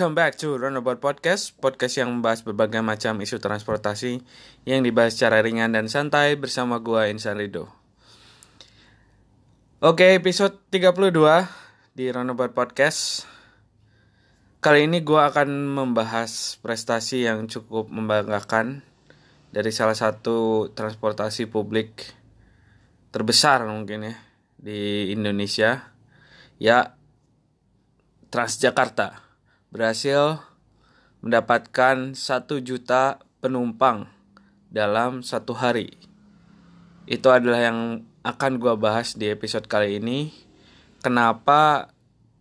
Welcome back to Runabout Podcast, podcast yang membahas berbagai macam isu transportasi yang dibahas secara ringan dan santai bersama gua Insan Rido. Oke, episode 32 di Runabout Podcast. Kali ini gua akan membahas prestasi yang cukup membanggakan dari salah satu transportasi publik terbesar mungkin ya di Indonesia, ya Transjakarta berhasil mendapatkan satu juta penumpang dalam satu hari. Itu adalah yang akan gue bahas di episode kali ini. Kenapa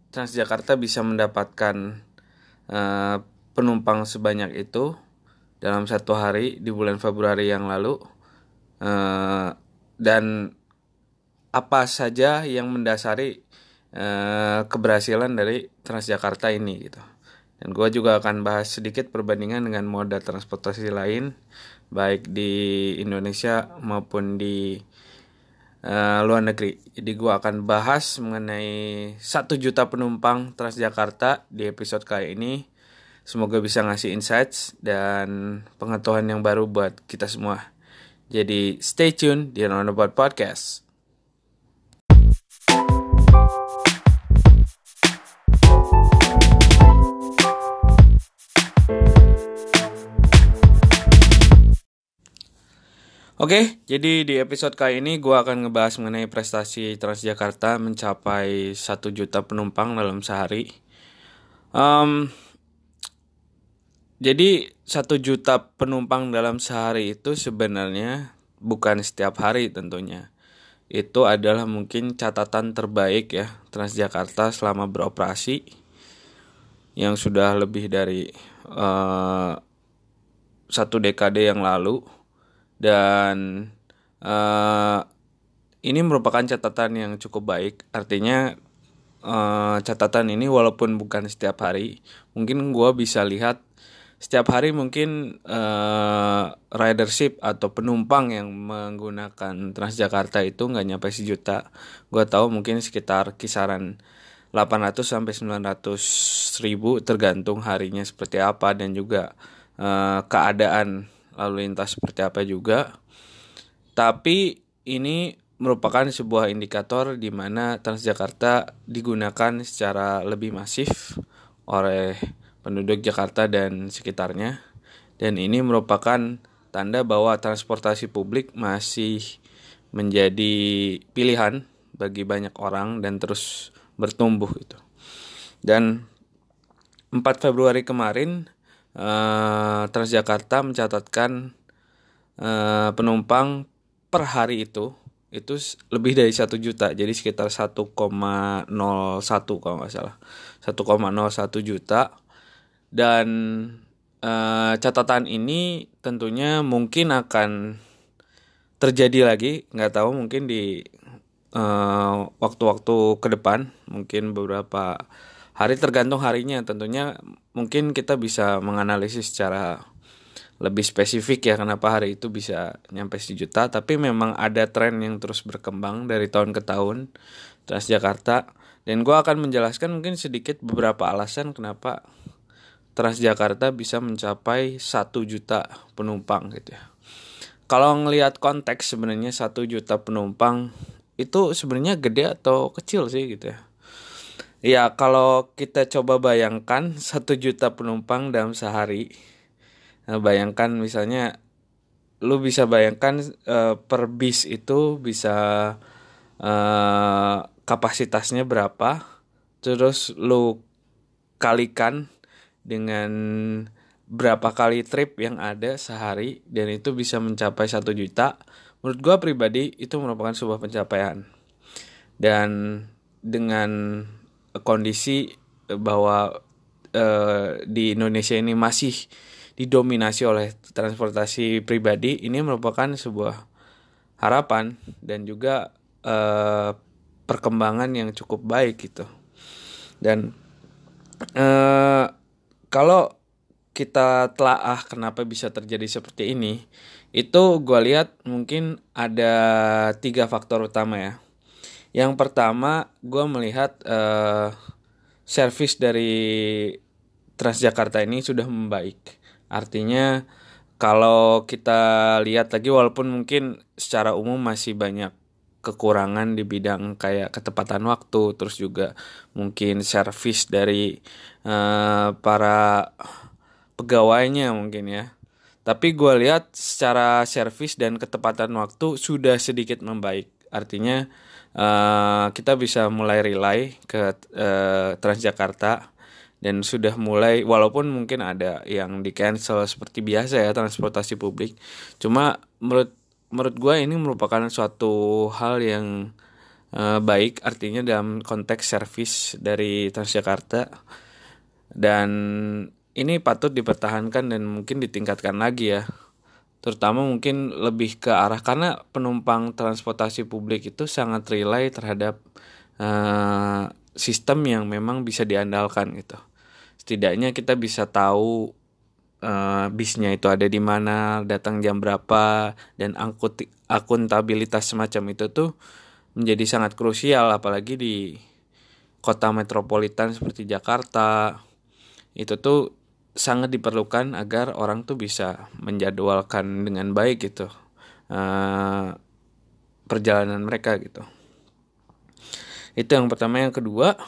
Transjakarta bisa mendapatkan uh, penumpang sebanyak itu dalam satu hari di bulan Februari yang lalu, uh, dan apa saja yang mendasari uh, keberhasilan dari Transjakarta ini gitu. Dan gue juga akan bahas sedikit perbandingan dengan moda transportasi lain, baik di Indonesia maupun di uh, luar negeri. Jadi gue akan bahas mengenai satu juta penumpang Transjakarta di episode kali ini. Semoga bisa ngasih insights dan pengetahuan yang baru buat kita semua. Jadi stay tune di Roundabout Podcast. Oke, jadi di episode kali ini gue akan ngebahas mengenai prestasi Transjakarta mencapai 1 juta penumpang dalam sehari. Um, jadi 1 juta penumpang dalam sehari itu sebenarnya bukan setiap hari tentunya. Itu adalah mungkin catatan terbaik ya Transjakarta selama beroperasi yang sudah lebih dari uh, satu dekade yang lalu dan uh, ini merupakan catatan yang cukup baik artinya uh, catatan ini walaupun bukan setiap hari mungkin gue bisa lihat setiap hari mungkin uh, ridership atau penumpang yang menggunakan Transjakarta itu nggak nyampe sejuta. Gue tahu mungkin sekitar kisaran 800 sampai 900 ribu tergantung harinya seperti apa dan juga uh, keadaan lalu lintas seperti apa juga. Tapi ini merupakan sebuah indikator di mana Transjakarta digunakan secara lebih masif oleh penduduk Jakarta dan sekitarnya. Dan ini merupakan tanda bahwa transportasi publik masih menjadi pilihan bagi banyak orang dan terus bertumbuh itu. Dan 4 Februari kemarin uh, Transjakarta mencatatkan uh, penumpang per hari itu itu lebih dari satu juta. Jadi sekitar 1,01 kalau nggak salah. 1,01 juta. Dan uh, catatan ini tentunya mungkin akan terjadi lagi. Nggak tahu mungkin di waktu-waktu uh, ke depan mungkin beberapa hari tergantung harinya. Tentunya mungkin kita bisa menganalisis secara lebih spesifik ya kenapa hari itu bisa nyampe sejuta. Tapi memang ada tren yang terus berkembang dari tahun ke tahun Transjakarta. Dan gue akan menjelaskan mungkin sedikit beberapa alasan kenapa Transjakarta bisa mencapai satu juta penumpang gitu ya. Kalau ngelihat konteks sebenarnya satu juta penumpang itu sebenarnya gede atau kecil sih gitu ya Ya kalau kita coba bayangkan satu juta penumpang dalam sehari, nah, bayangkan misalnya, lu bisa bayangkan uh, per bis itu bisa uh, kapasitasnya berapa, terus lu kalikan dengan berapa kali trip yang ada sehari dan itu bisa mencapai satu juta. Menurut gue pribadi itu merupakan sebuah pencapaian dan dengan kondisi bahwa uh, di Indonesia ini masih didominasi oleh transportasi pribadi ini merupakan sebuah harapan dan juga uh, perkembangan yang cukup baik gitu. Dan kalau kita telaah kenapa bisa terjadi seperti ini itu gue lihat mungkin ada tiga faktor utama ya yang pertama, gue melihat uh, service dari Transjakarta ini sudah membaik. Artinya kalau kita lihat lagi walaupun mungkin secara umum masih banyak kekurangan di bidang kayak ketepatan waktu terus juga mungkin servis dari uh, para pegawainya mungkin ya tapi gue lihat secara servis dan ketepatan waktu sudah sedikit membaik artinya uh, kita bisa mulai rely ke uh, Transjakarta dan sudah mulai walaupun mungkin ada yang di cancel seperti biasa ya transportasi publik. Cuma menurut menurut gue ini merupakan suatu hal yang uh, baik artinya dalam konteks servis dari Transjakarta. Dan ini patut dipertahankan dan mungkin ditingkatkan lagi ya terutama mungkin lebih ke arah karena penumpang transportasi publik itu sangat relay terhadap uh, sistem yang memang bisa diandalkan gitu setidaknya kita bisa tahu uh, bisnya itu ada di mana, datang jam berapa, dan angkut akuntabilitas semacam itu tuh menjadi sangat krusial apalagi di kota metropolitan seperti Jakarta. Itu tuh sangat diperlukan agar orang tuh bisa menjadwalkan dengan baik gitu uh, perjalanan mereka gitu. Itu yang pertama, yang kedua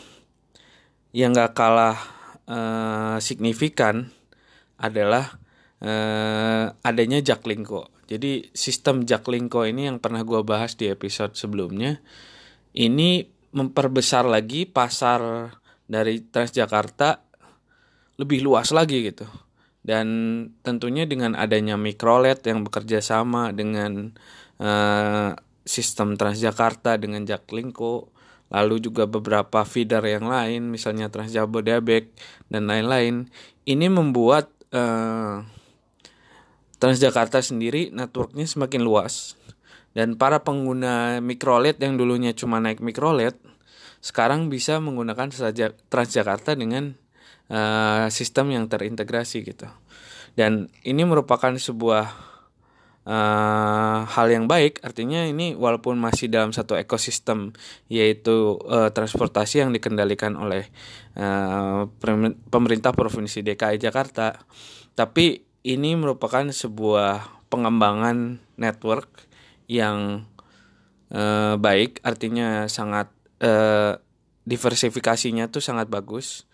yang gak kalah uh, signifikan adalah uh, adanya Jaklingko. Jadi sistem Jaklingko ini yang pernah gue bahas di episode sebelumnya, ini memperbesar lagi pasar dari Transjakarta lebih luas lagi gitu. Dan tentunya dengan adanya mikrolet yang bekerja sama dengan uh, sistem Transjakarta dengan Jaklingko, lalu juga beberapa feeder yang lain misalnya Trans Jabodetabek dan lain-lain ini membuat uh, Transjakarta sendiri networknya semakin luas dan para pengguna mikrolet yang dulunya cuma naik mikrolet sekarang bisa menggunakan Transjakarta dengan uh, sistem yang terintegrasi gitu. Dan ini merupakan sebuah uh, hal yang baik. Artinya ini walaupun masih dalam satu ekosistem yaitu uh, transportasi yang dikendalikan oleh uh, pemerintah provinsi DKI Jakarta tapi ini merupakan sebuah pengembangan network yang uh, baik. Artinya sangat uh, diversifikasinya tuh sangat bagus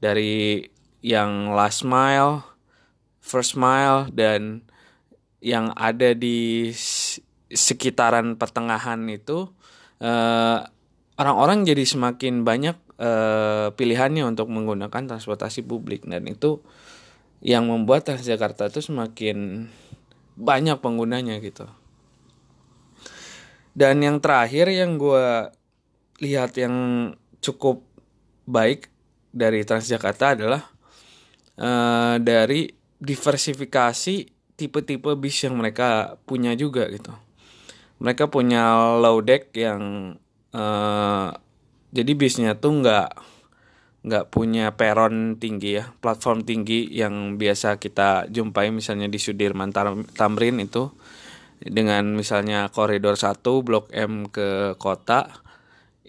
dari yang last mile, first mile dan yang ada di sekitaran pertengahan itu eh, orang-orang jadi semakin banyak uh, pilihannya untuk menggunakan transportasi publik dan itu yang membuat Transjakarta itu semakin banyak penggunanya gitu. Dan yang terakhir yang gue lihat yang cukup baik dari Transjakarta adalah uh, dari diversifikasi tipe-tipe bis yang mereka punya juga gitu. Mereka punya low deck yang uh, jadi bisnya tuh nggak nggak punya peron tinggi ya, platform tinggi yang biasa kita jumpai misalnya di Sudirman Tamrin itu dengan misalnya koridor 1 blok M ke kota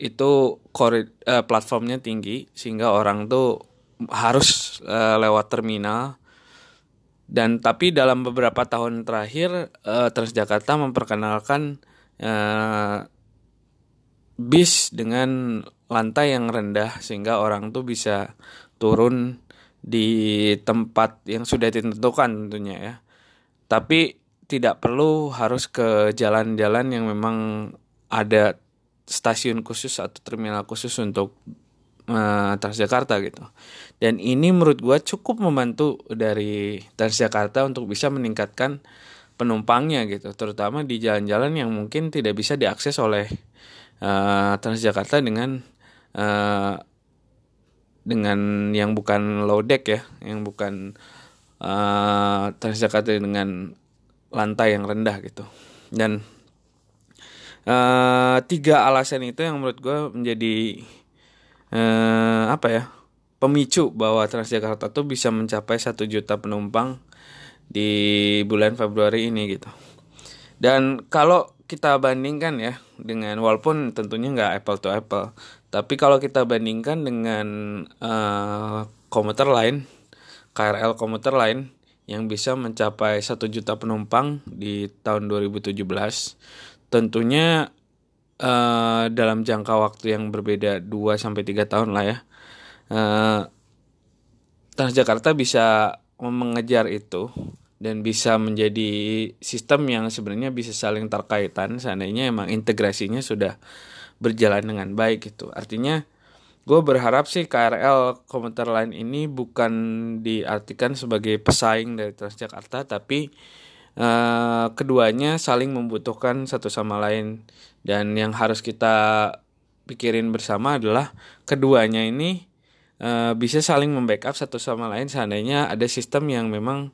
itu korid, uh, platformnya tinggi sehingga orang tuh harus uh, lewat terminal dan tapi dalam beberapa tahun terakhir uh, Transjakarta memperkenalkan uh, bis dengan lantai yang rendah sehingga orang tuh bisa turun di tempat yang sudah ditentukan tentunya ya. Tapi tidak perlu harus ke jalan-jalan yang memang ada stasiun khusus atau terminal khusus untuk uh, Transjakarta gitu. Dan ini menurut gue cukup membantu dari Transjakarta untuk bisa meningkatkan penumpangnya gitu, terutama di jalan-jalan yang mungkin tidak bisa diakses oleh uh, Transjakarta dengan uh, dengan yang bukan low deck ya, yang bukan uh, Transjakarta dengan lantai yang rendah gitu. Dan tiga alasan itu yang menurut gue menjadi uh, apa ya? pemicu bahwa Transjakarta tuh bisa mencapai satu juta penumpang di bulan Februari ini gitu. Dan kalau kita bandingkan ya dengan walaupun tentunya nggak apple to apple, tapi kalau kita bandingkan dengan uh, komuter lain KRL komuter lain yang bisa mencapai 1 juta penumpang di tahun 2017. Tentunya uh, dalam jangka waktu yang berbeda 2 sampai 3 tahun lah ya. Uh, Transjakarta bisa mengejar itu dan bisa menjadi sistem yang sebenarnya bisa saling terkaitan seandainya emang integrasinya sudah berjalan dengan baik gitu. Artinya gue berharap sih KRL komuter lain ini bukan diartikan sebagai pesaing dari Transjakarta tapi uh, keduanya saling membutuhkan satu sama lain. Dan yang harus kita pikirin bersama adalah keduanya ini uh, bisa saling membackup satu sama lain seandainya ada sistem yang memang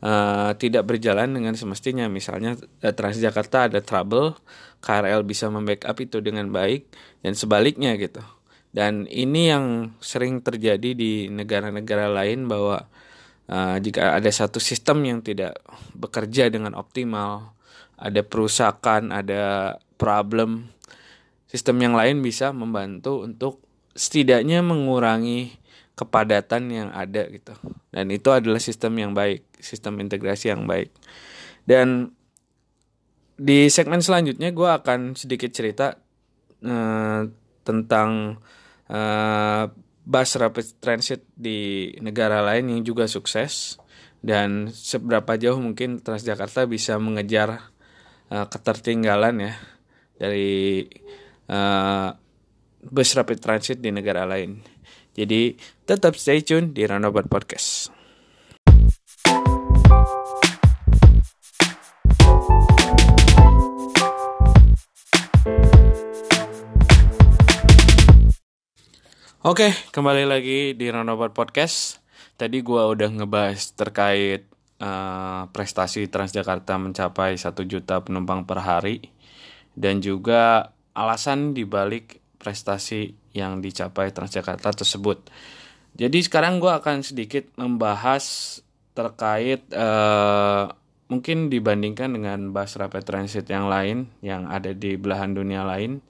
uh, tidak berjalan dengan semestinya. Misalnya Transjakarta ada trouble KRL bisa membackup itu dengan baik dan sebaliknya gitu. Dan ini yang sering terjadi di negara-negara lain bahwa uh, jika ada satu sistem yang tidak bekerja dengan optimal, ada perusakan, ada problem, sistem yang lain bisa membantu untuk setidaknya mengurangi kepadatan yang ada gitu. Dan itu adalah sistem yang baik, sistem integrasi yang baik. Dan di segmen selanjutnya gue akan sedikit cerita uh, tentang uh, bus rapid transit di negara lain yang juga sukses dan seberapa jauh mungkin Transjakarta bisa mengejar uh, ketertinggalan ya dari uh, bus rapid transit di negara lain. Jadi tetap stay tune di Ranobat Podcast. Oke, kembali lagi di Roundabout Podcast. Tadi gue udah ngebahas terkait uh, prestasi Transjakarta mencapai 1 juta penumpang per hari dan juga alasan dibalik prestasi yang dicapai Transjakarta tersebut. Jadi sekarang gue akan sedikit membahas terkait uh, mungkin dibandingkan dengan bus rapid transit yang lain yang ada di belahan dunia lain.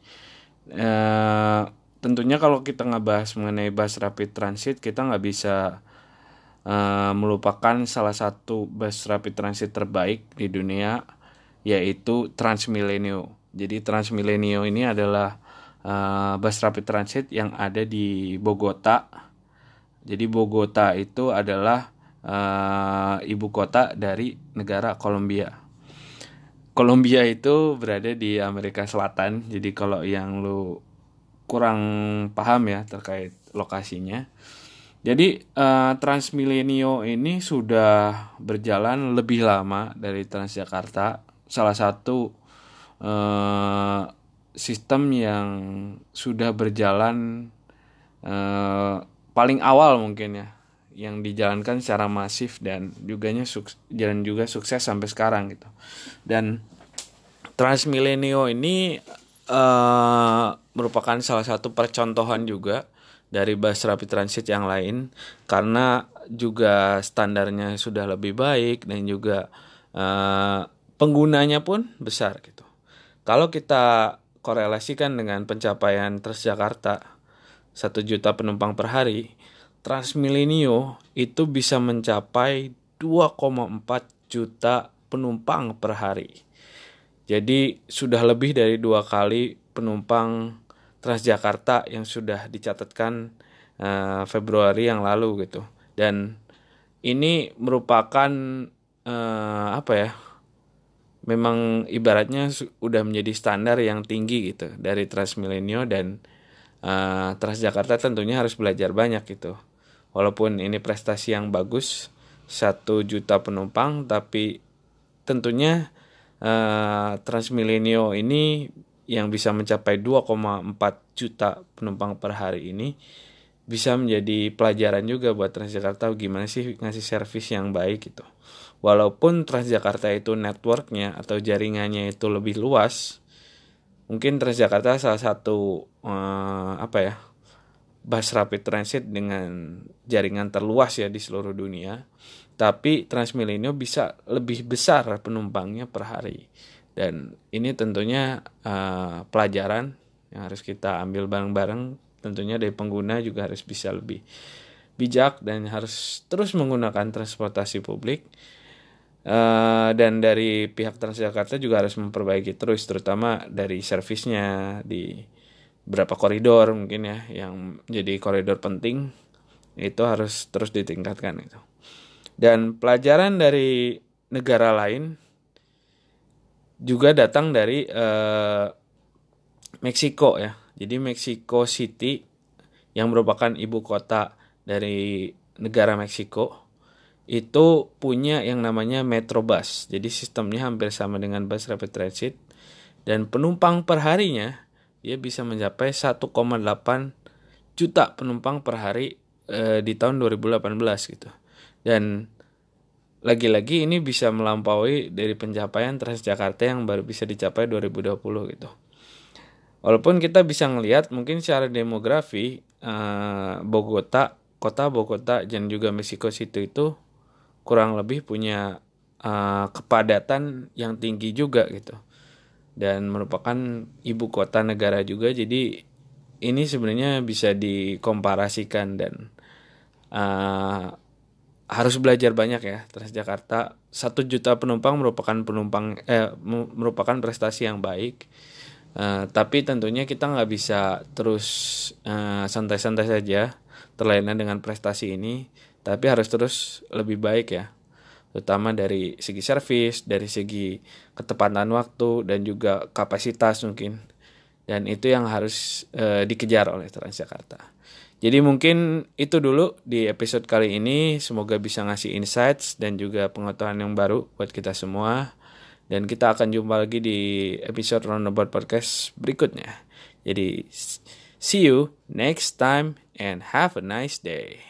Uh, tentunya kalau kita ngebahas mengenai bus rapid transit kita nggak bisa uh, melupakan salah satu bus rapid transit terbaik di dunia yaitu Transmilenio. Jadi Transmilenio ini adalah uh, bus rapid transit yang ada di Bogota. Jadi Bogota itu adalah uh, ibu kota dari negara Kolombia. Kolombia itu berada di Amerika Selatan. Jadi kalau yang lu kurang paham ya terkait lokasinya. Jadi uh, Transmilenio ini sudah berjalan lebih lama dari Transjakarta. Salah satu uh, sistem yang sudah berjalan uh, paling awal mungkin ya, yang dijalankan secara masif dan juga jalan juga sukses sampai sekarang gitu. Dan Transmilenio ini uh, merupakan salah satu percontohan juga dari bus rapid transit yang lain karena juga standarnya sudah lebih baik dan juga uh, penggunanya pun besar gitu. Kalau kita korelasikan dengan pencapaian Transjakarta 1 juta penumpang per hari, Transmilenio itu bisa mencapai 2,4 juta penumpang per hari. Jadi sudah lebih dari dua kali penumpang Transjakarta yang sudah dicatatkan uh, Februari yang lalu gitu. Dan ini merupakan uh, apa ya? Memang ibaratnya sudah menjadi standar yang tinggi gitu dari Transmilenio dan uh, Transjakarta tentunya harus belajar banyak gitu. Walaupun ini prestasi yang bagus, satu juta penumpang, tapi tentunya uh, Transmilenio ini yang bisa mencapai 2,4 juta penumpang per hari ini bisa menjadi pelajaran juga buat Transjakarta gimana sih ngasih servis yang baik gitu. Walaupun Transjakarta itu networknya atau jaringannya itu lebih luas, mungkin Transjakarta salah satu uh, apa ya bus rapid transit dengan jaringan terluas ya di seluruh dunia tapi Transmilenio bisa lebih besar penumpangnya per hari. Dan ini tentunya uh, pelajaran yang harus kita ambil bareng-bareng. Tentunya dari pengguna juga harus bisa lebih bijak dan harus terus menggunakan transportasi publik. Uh, dan dari pihak Transjakarta juga harus memperbaiki terus terutama dari servisnya di berapa koridor mungkin ya yang jadi koridor penting itu harus terus ditingkatkan itu. Dan pelajaran dari negara lain juga datang dari uh, Meksiko ya. Jadi Mexico City yang merupakan ibu kota dari negara Meksiko itu punya yang namanya Metrobus. Jadi sistemnya hampir sama dengan bus rapid transit dan penumpang per harinya dia bisa mencapai 1,8 juta penumpang per hari e, di tahun 2018 gitu. Dan lagi-lagi ini bisa melampaui dari pencapaian Transjakarta yang baru bisa dicapai 2020 gitu. Walaupun kita bisa ngelihat mungkin secara demografi uh, Bogota, kota Bogota dan juga Mexico City itu kurang lebih punya uh, kepadatan yang tinggi juga gitu. Dan merupakan ibu kota negara juga. Jadi ini sebenarnya bisa dikomparasikan dan uh, harus belajar banyak ya. Transjakarta satu juta penumpang merupakan penumpang eh merupakan prestasi yang baik. Uh, tapi tentunya kita nggak bisa terus santai santai-santai saja terlena dengan prestasi ini, tapi harus terus lebih baik ya, terutama dari segi servis, dari segi ketepatan waktu dan juga kapasitas mungkin dan itu yang harus e, dikejar oleh Transjakarta. Jadi mungkin itu dulu di episode kali ini semoga bisa ngasih insights dan juga pengetahuan yang baru buat kita semua dan kita akan jumpa lagi di episode Roundabout Podcast berikutnya. Jadi see you next time and have a nice day.